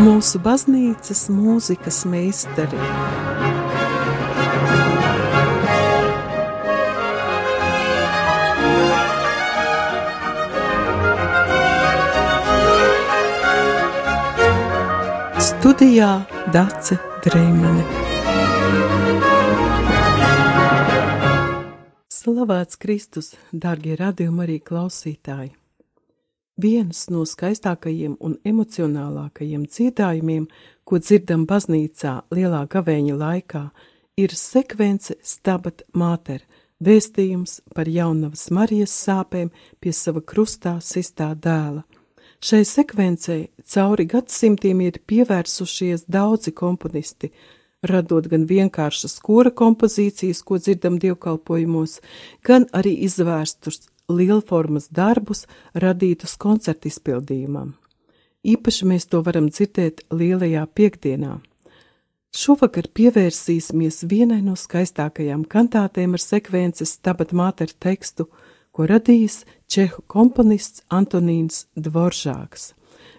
mūsu baznīcas mūzikas meistari. Studijā Dace Dreimane. Slavēts Kristus, dārgie radījumi arī klausītāji! Viens no skaistākajiem un emocionālākajiem dziedājumiem, ko dzirdam baznīcā lielā gavēņa laikā, ir sekvence Stabat Mater, vēstījums par jaunavas Marijas sāpēm pie sava krustā sistā dēla. Šai sekvencei cauri gadsimtiem ir pievērsušies daudzi komponisti, radot gan vienkāršas kora kompozīcijas, ko dzirdam dievkalpojumos, gan arī izvērstus lielformas darbus radītus koncertu izpildījumam. Īpaši mēs to varam dzirdēt lielajā piekdienā. Šovakar pievērsīsimies vienai no skaistākajām kantātēm ar sekvences Stabat Mater tekstu, ko radījis čehu komponists Antonīns Dvoržāks.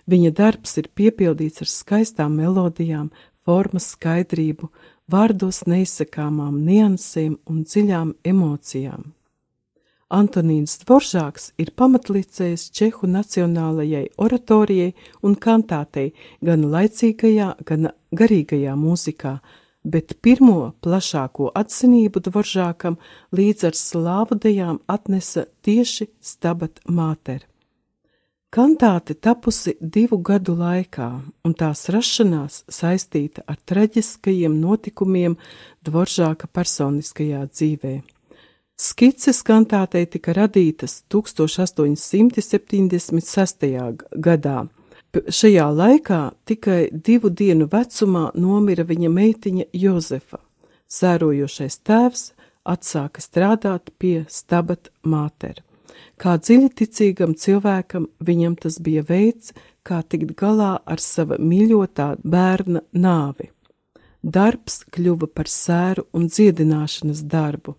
Viņa darbs ir piepildīts ar skaistām melodijām, formas skaidrību, vārdos neizsakāmām niansēm un dziļām emocijām. Antonīns Dvoržāks ir pamatlicējs Čehu nacionālajai oratorijai un kantātei gan laicīgajā, gan garīgajā mūzikā, bet pirmo plašāko atzinību Dvoržākam līdz ar slāvu dejām atnesa tieši Stabat Māter. Kantāte tapusi divu gadu laikā, un tās rašanās saistīta ar traģiskajiem notikumiem Dvoržāka personiskajā dzīvēm. Skices kantātei tika radītas 1876. gadā. Šajā laikā tikai divu dienu vecumā nomira viņa meitiņa Jozefa. Sērojošais tēvs atsāka strādāt pie stabat mātera. Kā dziļi ticīgam cilvēkam, viņam tas bija veids, kā tikt galā ar sava mīļotā bērna nāvi. Darbs kļuva par sēru un dziedināšanas darbu.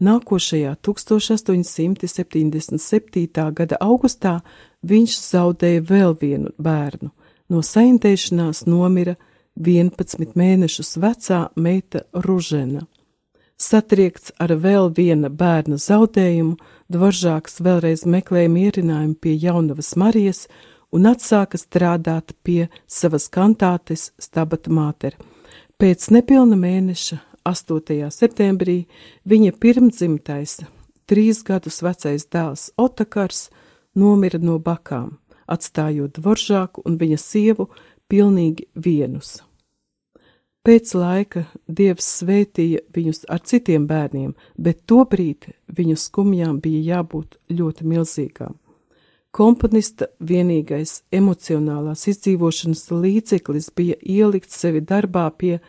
Nākošajā 1877. gada augustā viņš zaudēja vēl vienu bērnu. No saindēšanās nomira 11 mēnešus vecā meita Ružena. Satriekts ar vēl viena bērna zaudējumu, Dvoržāks vēlreiz meklēja mierinājumu pie jaunavas Marijas un atsāka strādāt pie savas kantātes Stabata Māter. Pēc nepilna mēneša 8. septembrī viņa pirmdzimtais, trīs gadus vecais dēls Otakars nomira no bakām, atstājot Dvoržāku un viņa sievu pilnīgi vienus. Pēc laika Dievs svētīja viņus ar citiem bērniem, bet tobrīd viņu skumjām bija jābūt ļoti milzīgām. Komponista vienīgais emocionālās izdzīvošanas līdzeklis bija ielikt sevi darbā pie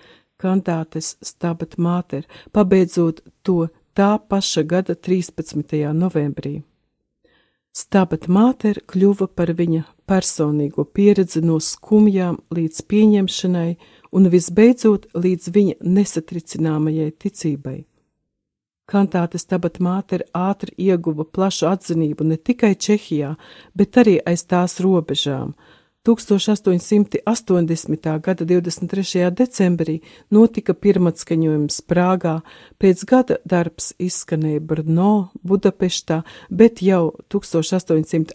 kantātes Stabat Mater, pabeidzot to tā paša gada 13. novembrī. Stabat Mater kļuva par viņa personīgo pieredzi no skumjām līdz pieņemšanai un visbeidzot līdz viņa nesatricināmajai ticībai. Kantāte Stabat Mater ātri ieguva plašu atzinību ne tikai Čehijā, bet arī aiz tās robežām – 1880. gada 23. decembrī notika pirmatskaņojums Prāgā, pēc gada darbs izskanēja Brno, Budapeštā, bet jau 1883.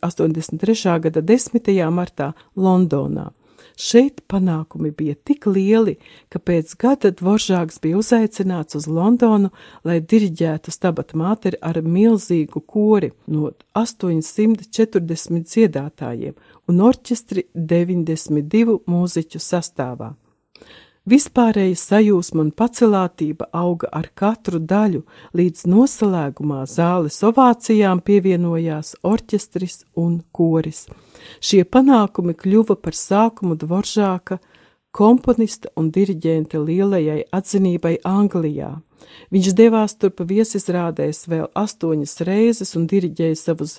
gada 10. martā Londonā. Šeit panākumi bija tik lieli, ka pēc gada Dvoržāks bija uzaicināts uz Londonu, lai diriģētu stabat māteri ar milzīgu kori no 840 dziedātājiem un orķestri 92 mūziķu sastāvā. Vispārēja sajūsma un pacelātība auga ar katru daļu, līdz noslēgumā zāles ovācijām pievienojās orķestris un koris. Šie panākumi kļuva par sākumu Dvoržāka, komponista un diriģenta lielajai atzinībai Anglijā. Viņš devās turp viesizrādēs vēl astoņas reizes un diriģēja savus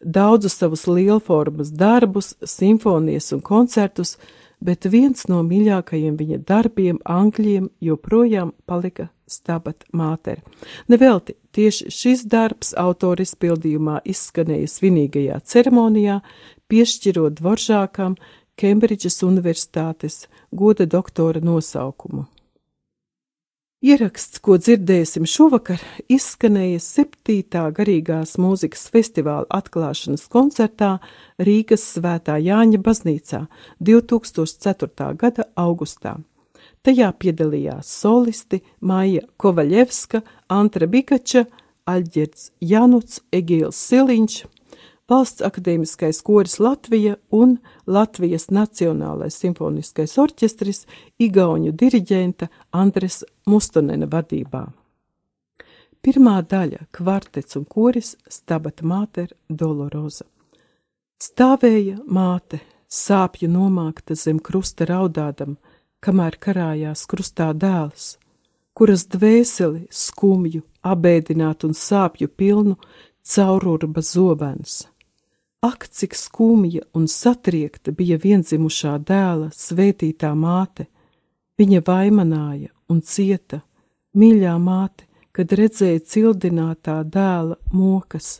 daudzus savus lielformas darbus, simfonijas un koncertus, bet viens no mīļākajiem viņa darbiem, angļiem, joprojām palika Stabat Māter. Nevelti tieši šis darbs autora izpildījumā izskanēja svinīgajā ceremonijā, piešķirot Dvoržākam Kembridžas Universitātes goda doktora nosaukumu. Ieraksts, ko dzirdēsim šovakar, izskanēja 7. garīgās mūzikas festivāla atklāšanas koncertā Rīgas Svētā Jāņa baznīcā 2004. gada augustā. Tajā piedalījās solisti Maija Kovaļevska, Antra Bikača, Aļģerts Januts, Egīls Siliņš, Valsts akadēmiskais koris Latvija un Latvijas Nacionālais simfoniskais orķestris Igauņu diriģenta Andres Mustonena vadībā. Pirmā daļa - kvartets un koris Stabata Māter Doloroza. Stāvēja māte, sāpju nomākta zem krusta raudādam, kamēr karājās krustā dēls, kuras dvēseli skumju, abēdināt un sāpju pilnu caururba zobens Ak, cik skumja un satriekta bija vienzimušā dēla svētītā māte! Viņa vaimanāja un cieta, mīļā māte, kad redzēja cildinātā dēla mokas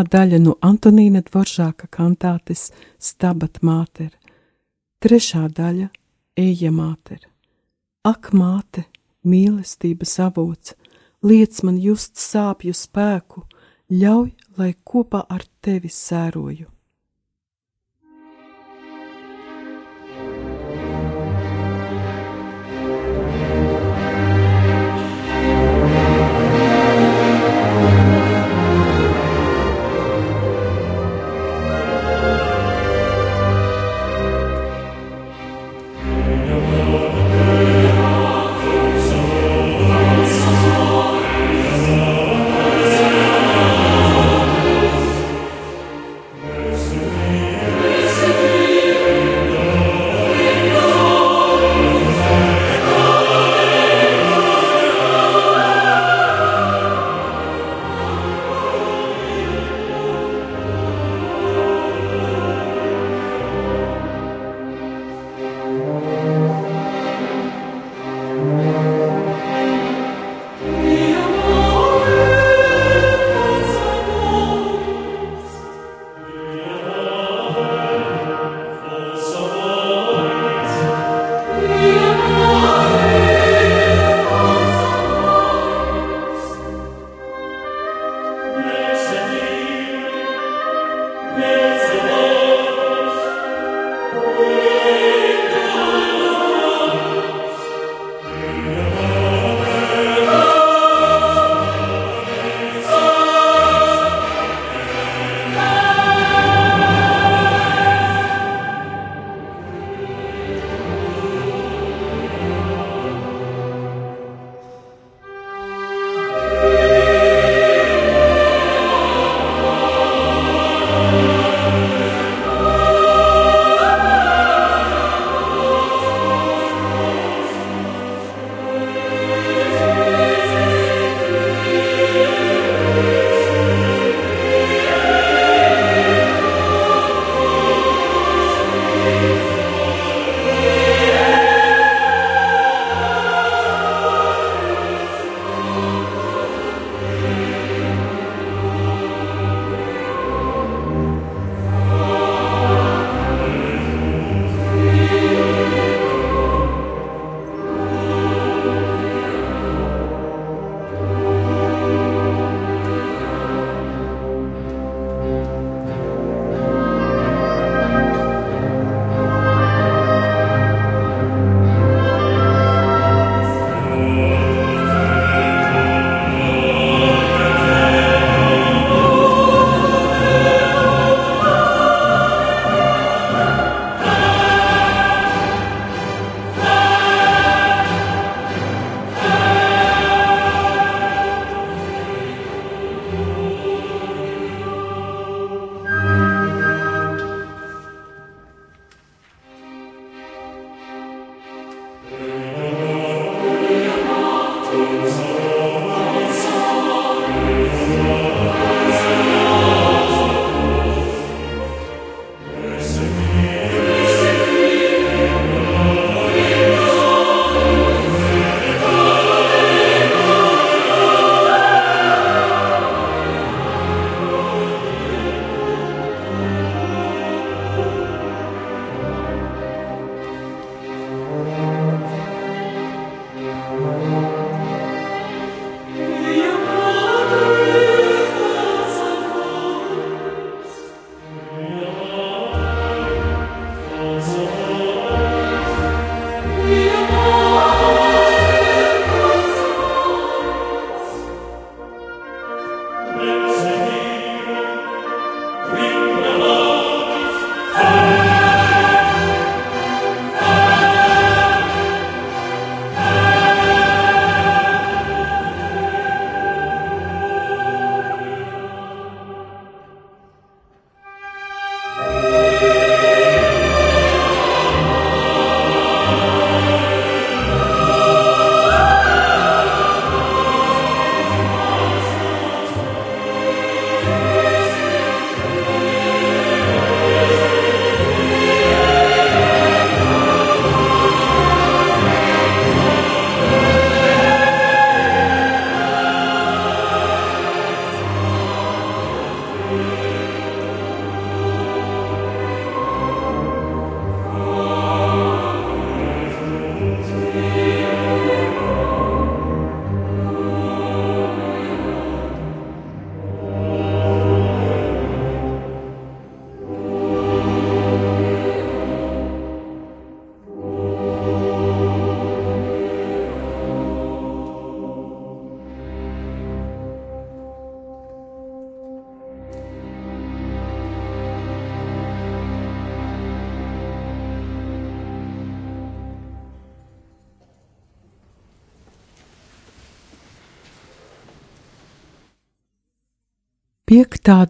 Pirmā daļa no Antonīna Dvoržāka kantātes Stabat Māter, trešā daļa Eja Māter. Ak, māte, mīlestības avots, liec man just sāpju spēku, ļauj, lai kopā ar tevi sēroju.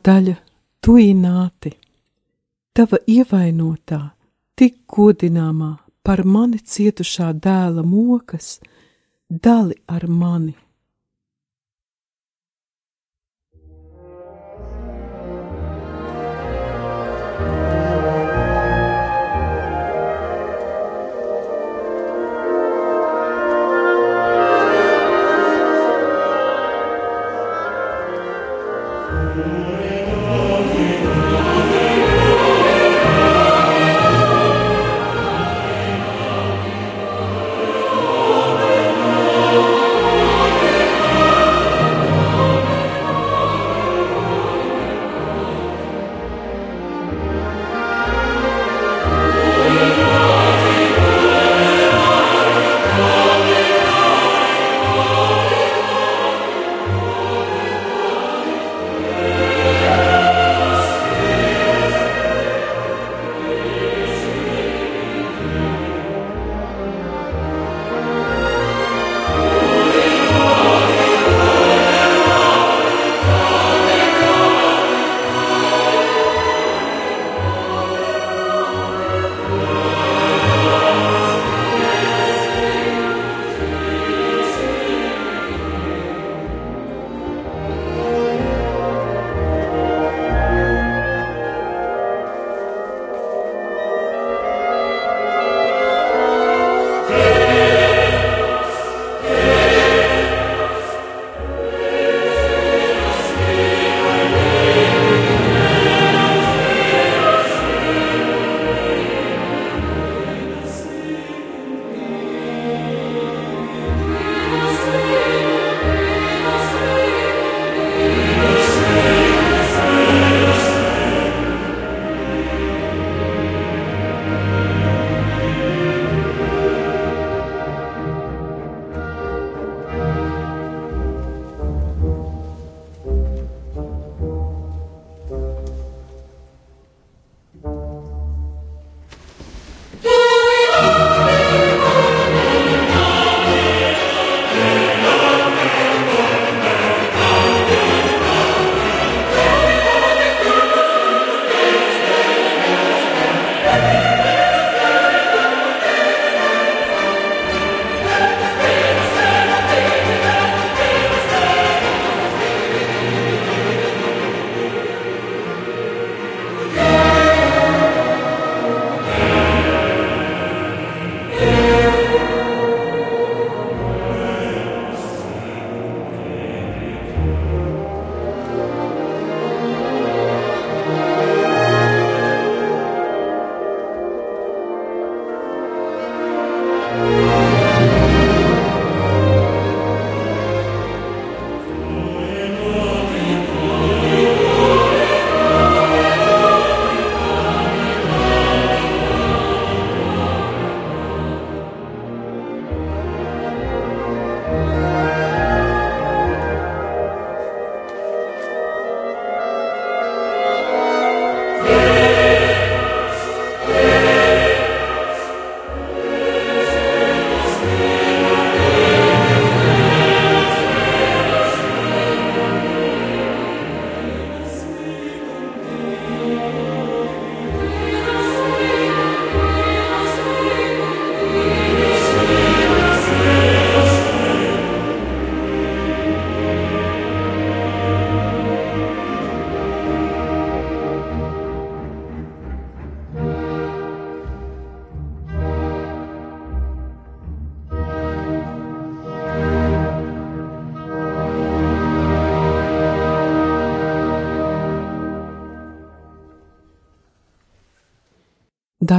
Daļa - tuināti, tava ievainotā, tik godināmā par mani cietušā dēla mokas, dali ar mani.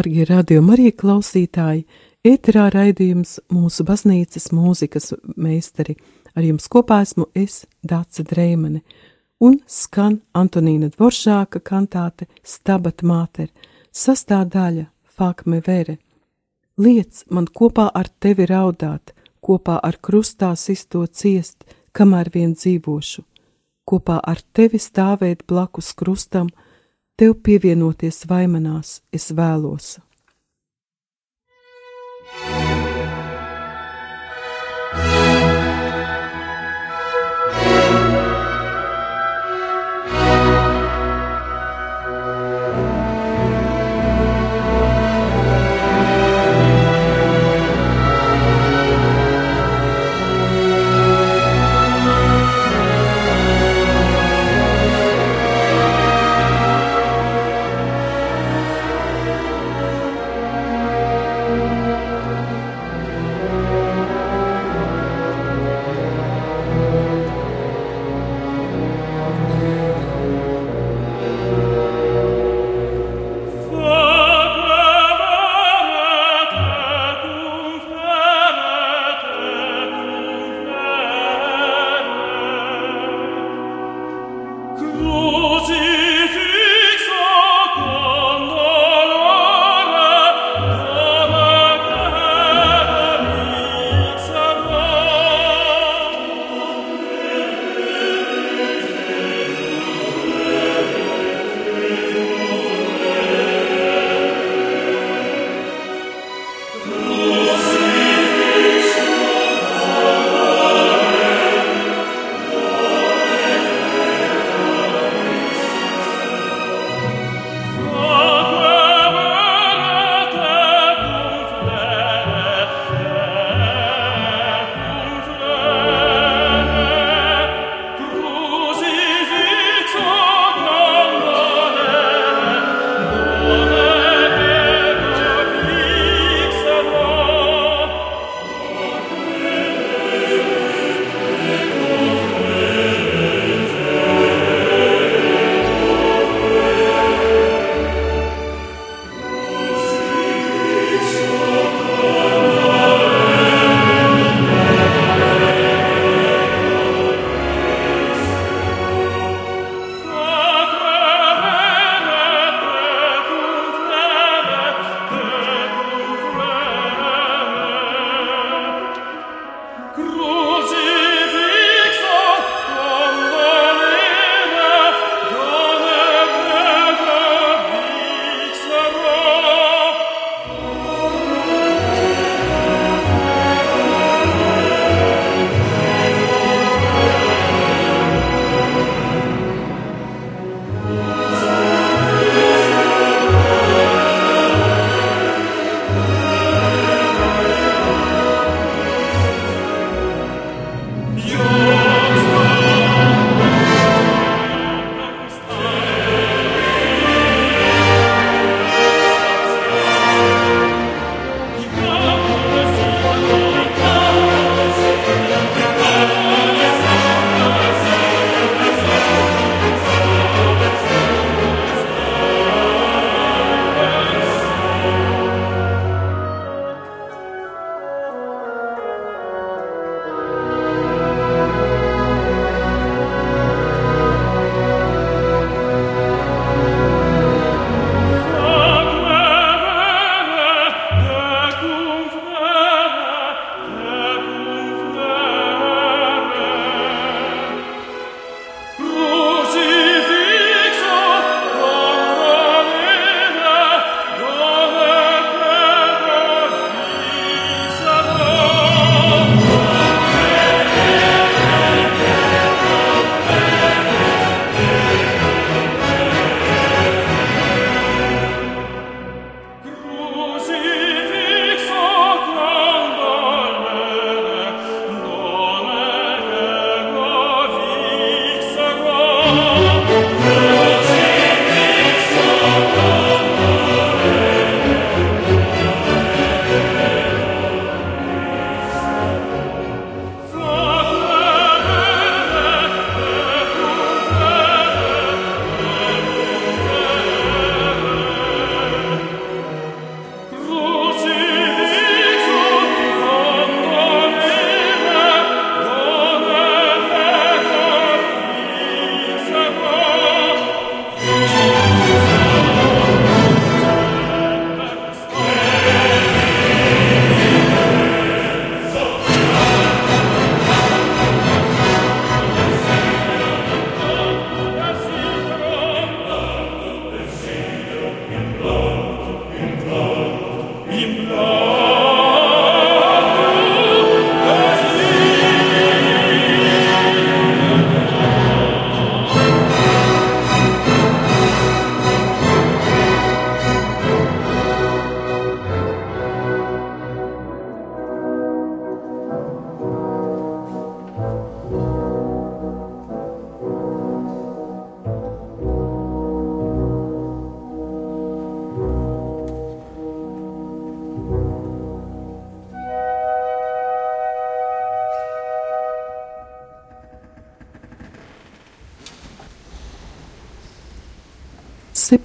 Dargie radījumi arī klausītāji, ēterā raidījums mūsu baznīcas mūzikas meistari. Ar jums kopā esmu es, Dāca Dreimane, un skan Antonīna Dvoržāka kantāte Stabat Māter, sastāvdaļa Fakme Vere. Liec man kopā ar tevi raudāt, kopā ar krustā sisto ciest, kamēr vien dzīvošu, kopā ar tevi stāvēt blakus krustam, tev pievienoties vaimanās, es vēlos. thank you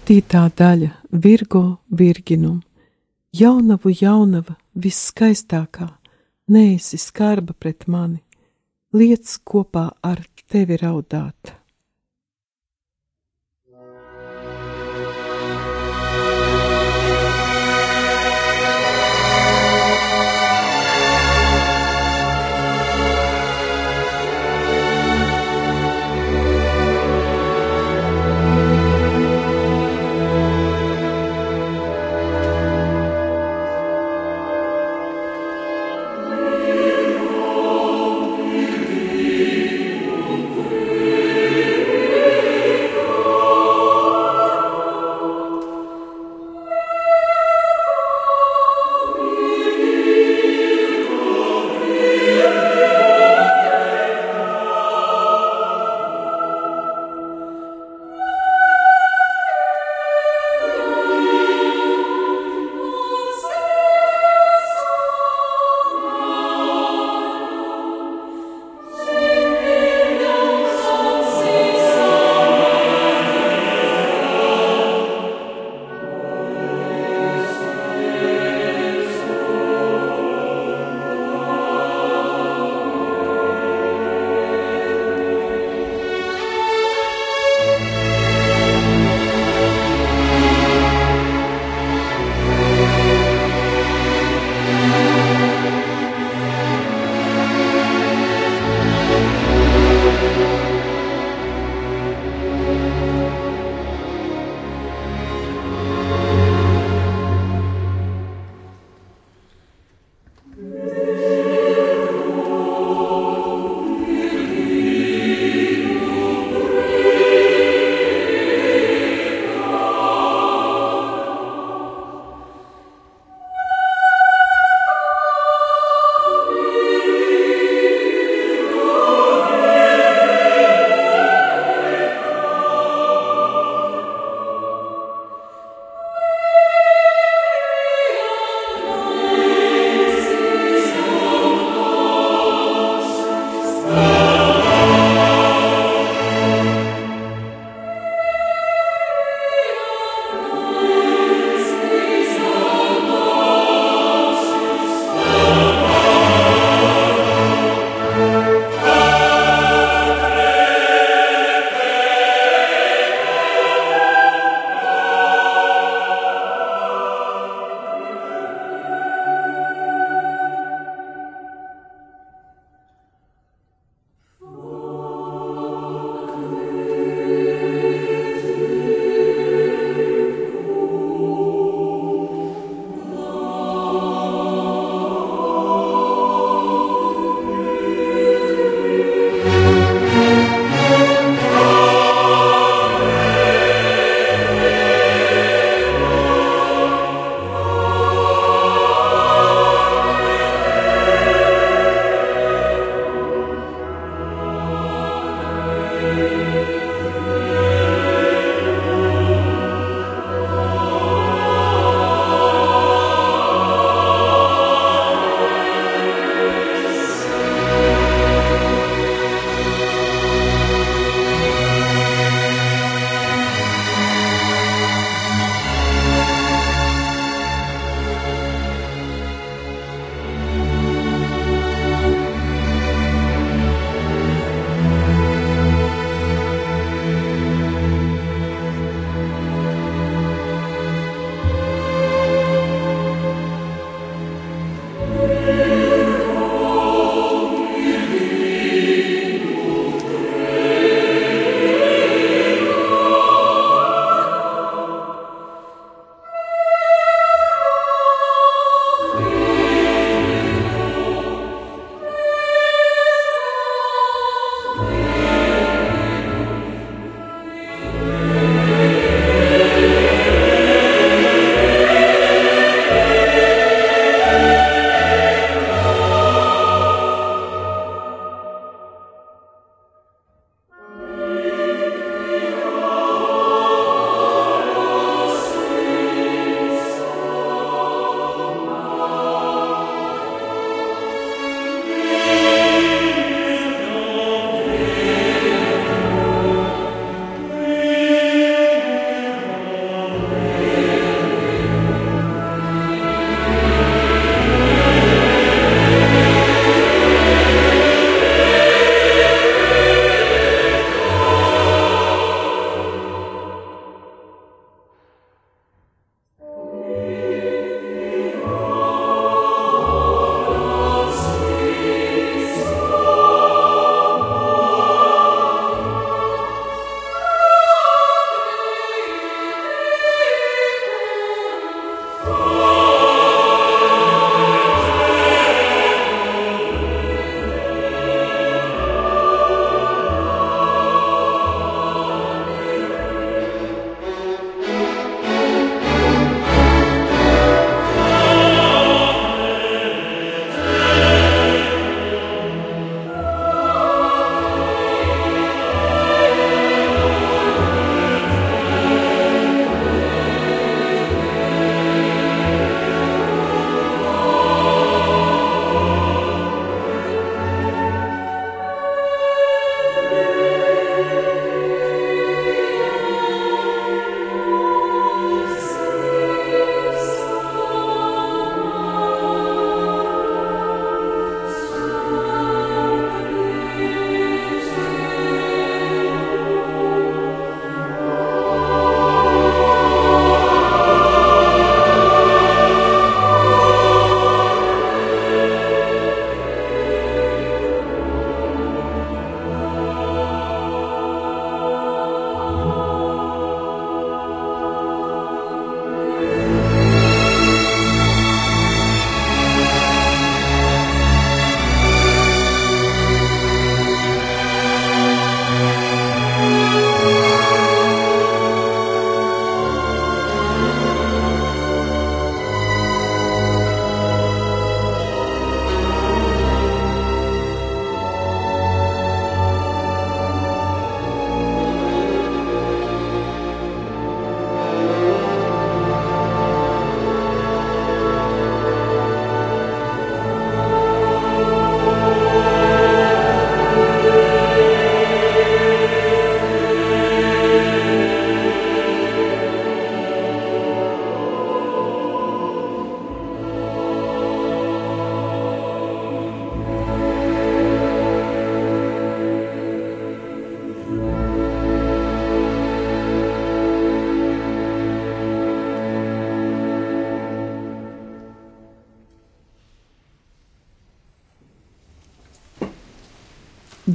septītā daļa - Virgo Virginum. Jaunavu jaunava, visskaistākā, neesi skarba pret mani, liec kopā ar tevi raudāt.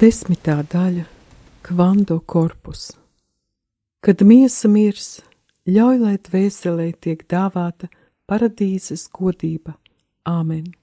Desmitā daļa - kvando korpus. Kad miesa mirs, ļauj, lai dvēselē tiek dāvāta paradīzes godība. Āmen!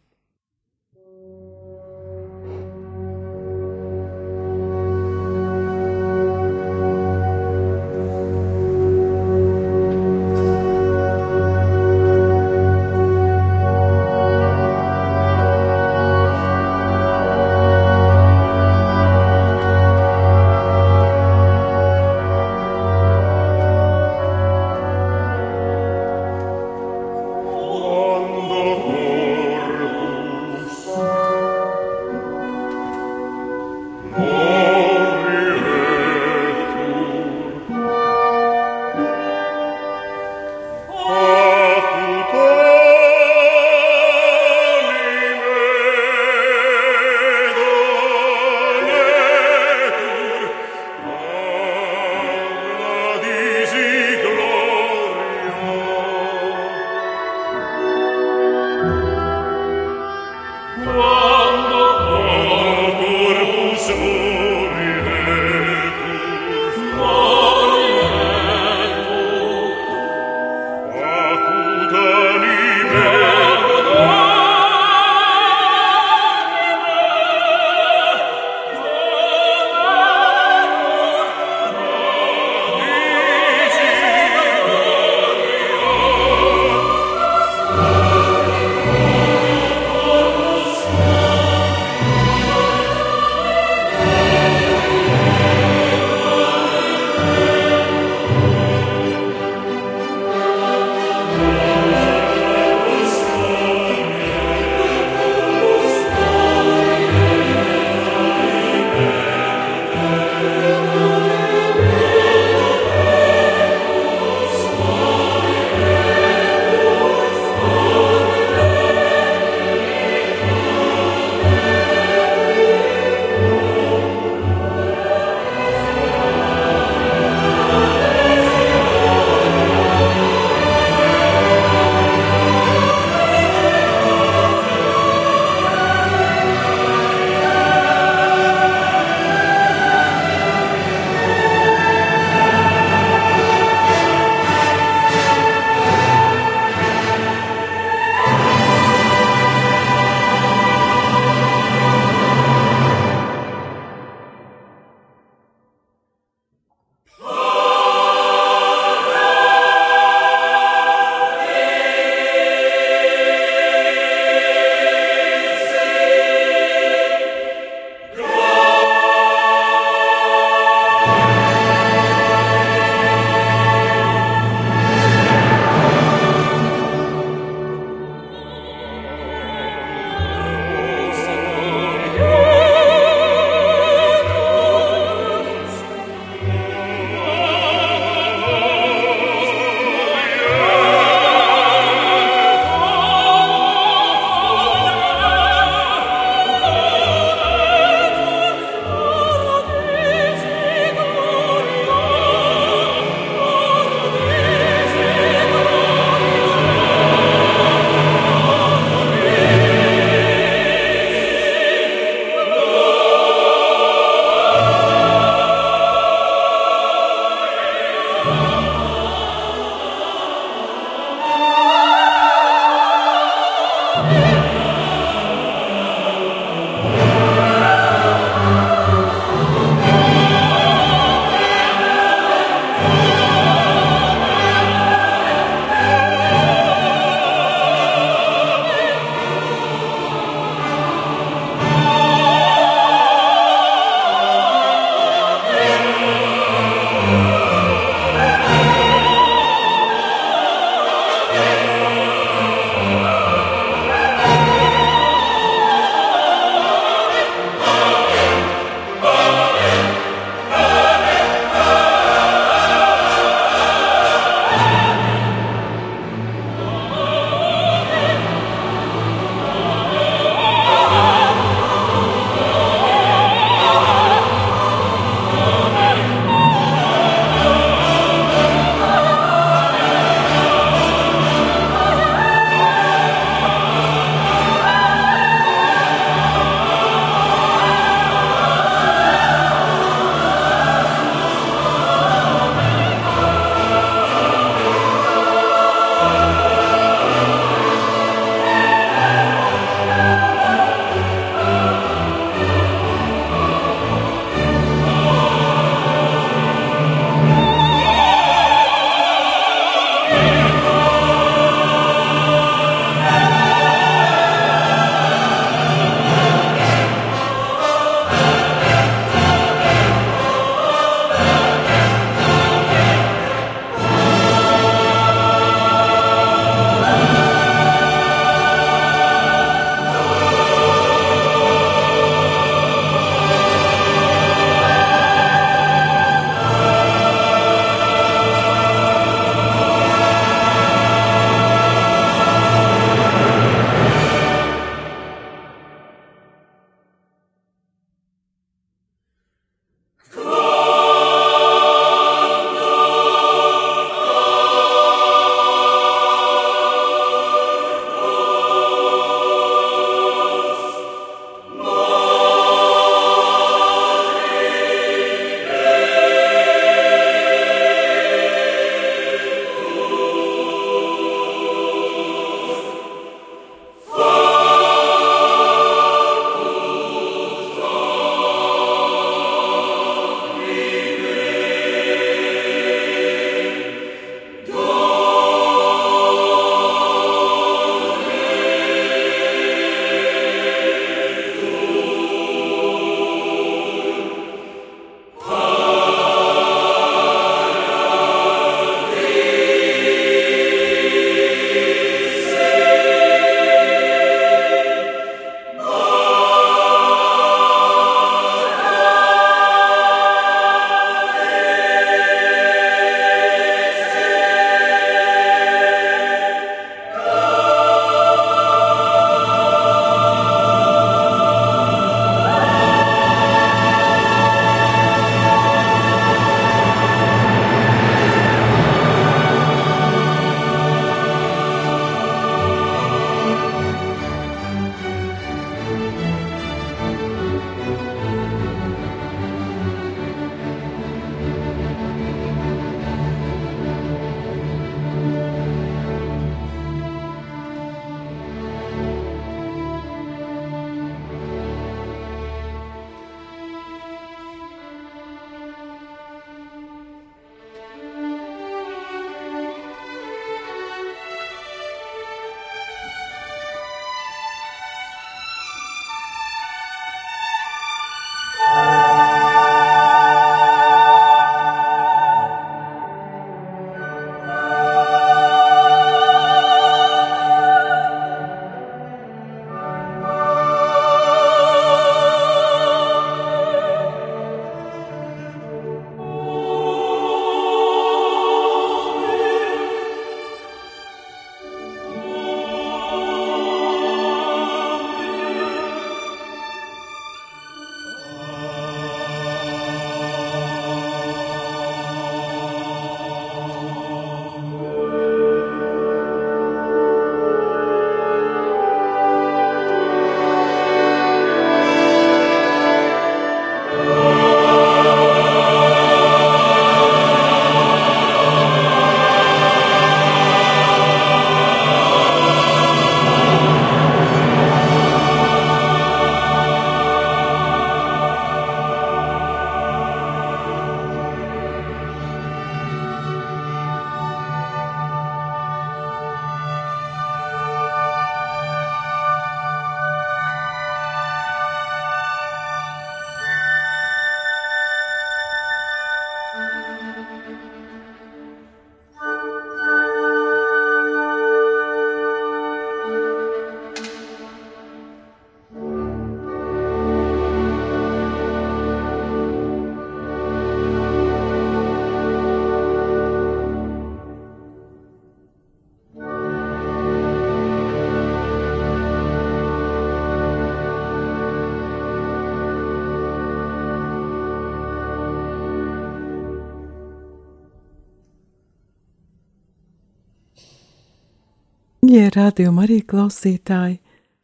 Darbie rādījumi arī klausītāji,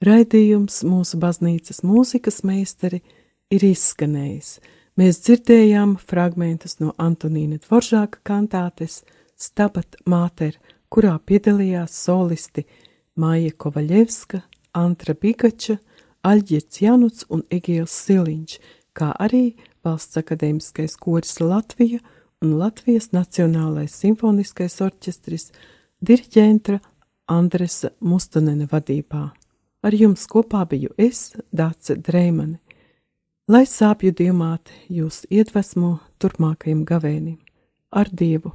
raidījums mūsu baznīcas mūzikas meistari ir izskanējis. Mēs dzirdējām fragmentus no Antonīna Dvoržāka kantātes Stabat Mater, kurā piedalījās solisti Māja Kovaļevska, Antra Bigača, Aļģirts Januts un Egīls Siliņš, kā arī Valsts akadēmiskais koris Latvija un Latvijas Nacionālais simfoniskais orķestris diriģentra Andresa Mustonena vadībā. Ar jums kopā biju es, Dāce Dreimane. Lai sāpju diamāti jūs iedvesmo turpmākajam gavēnim. Ar Dievu!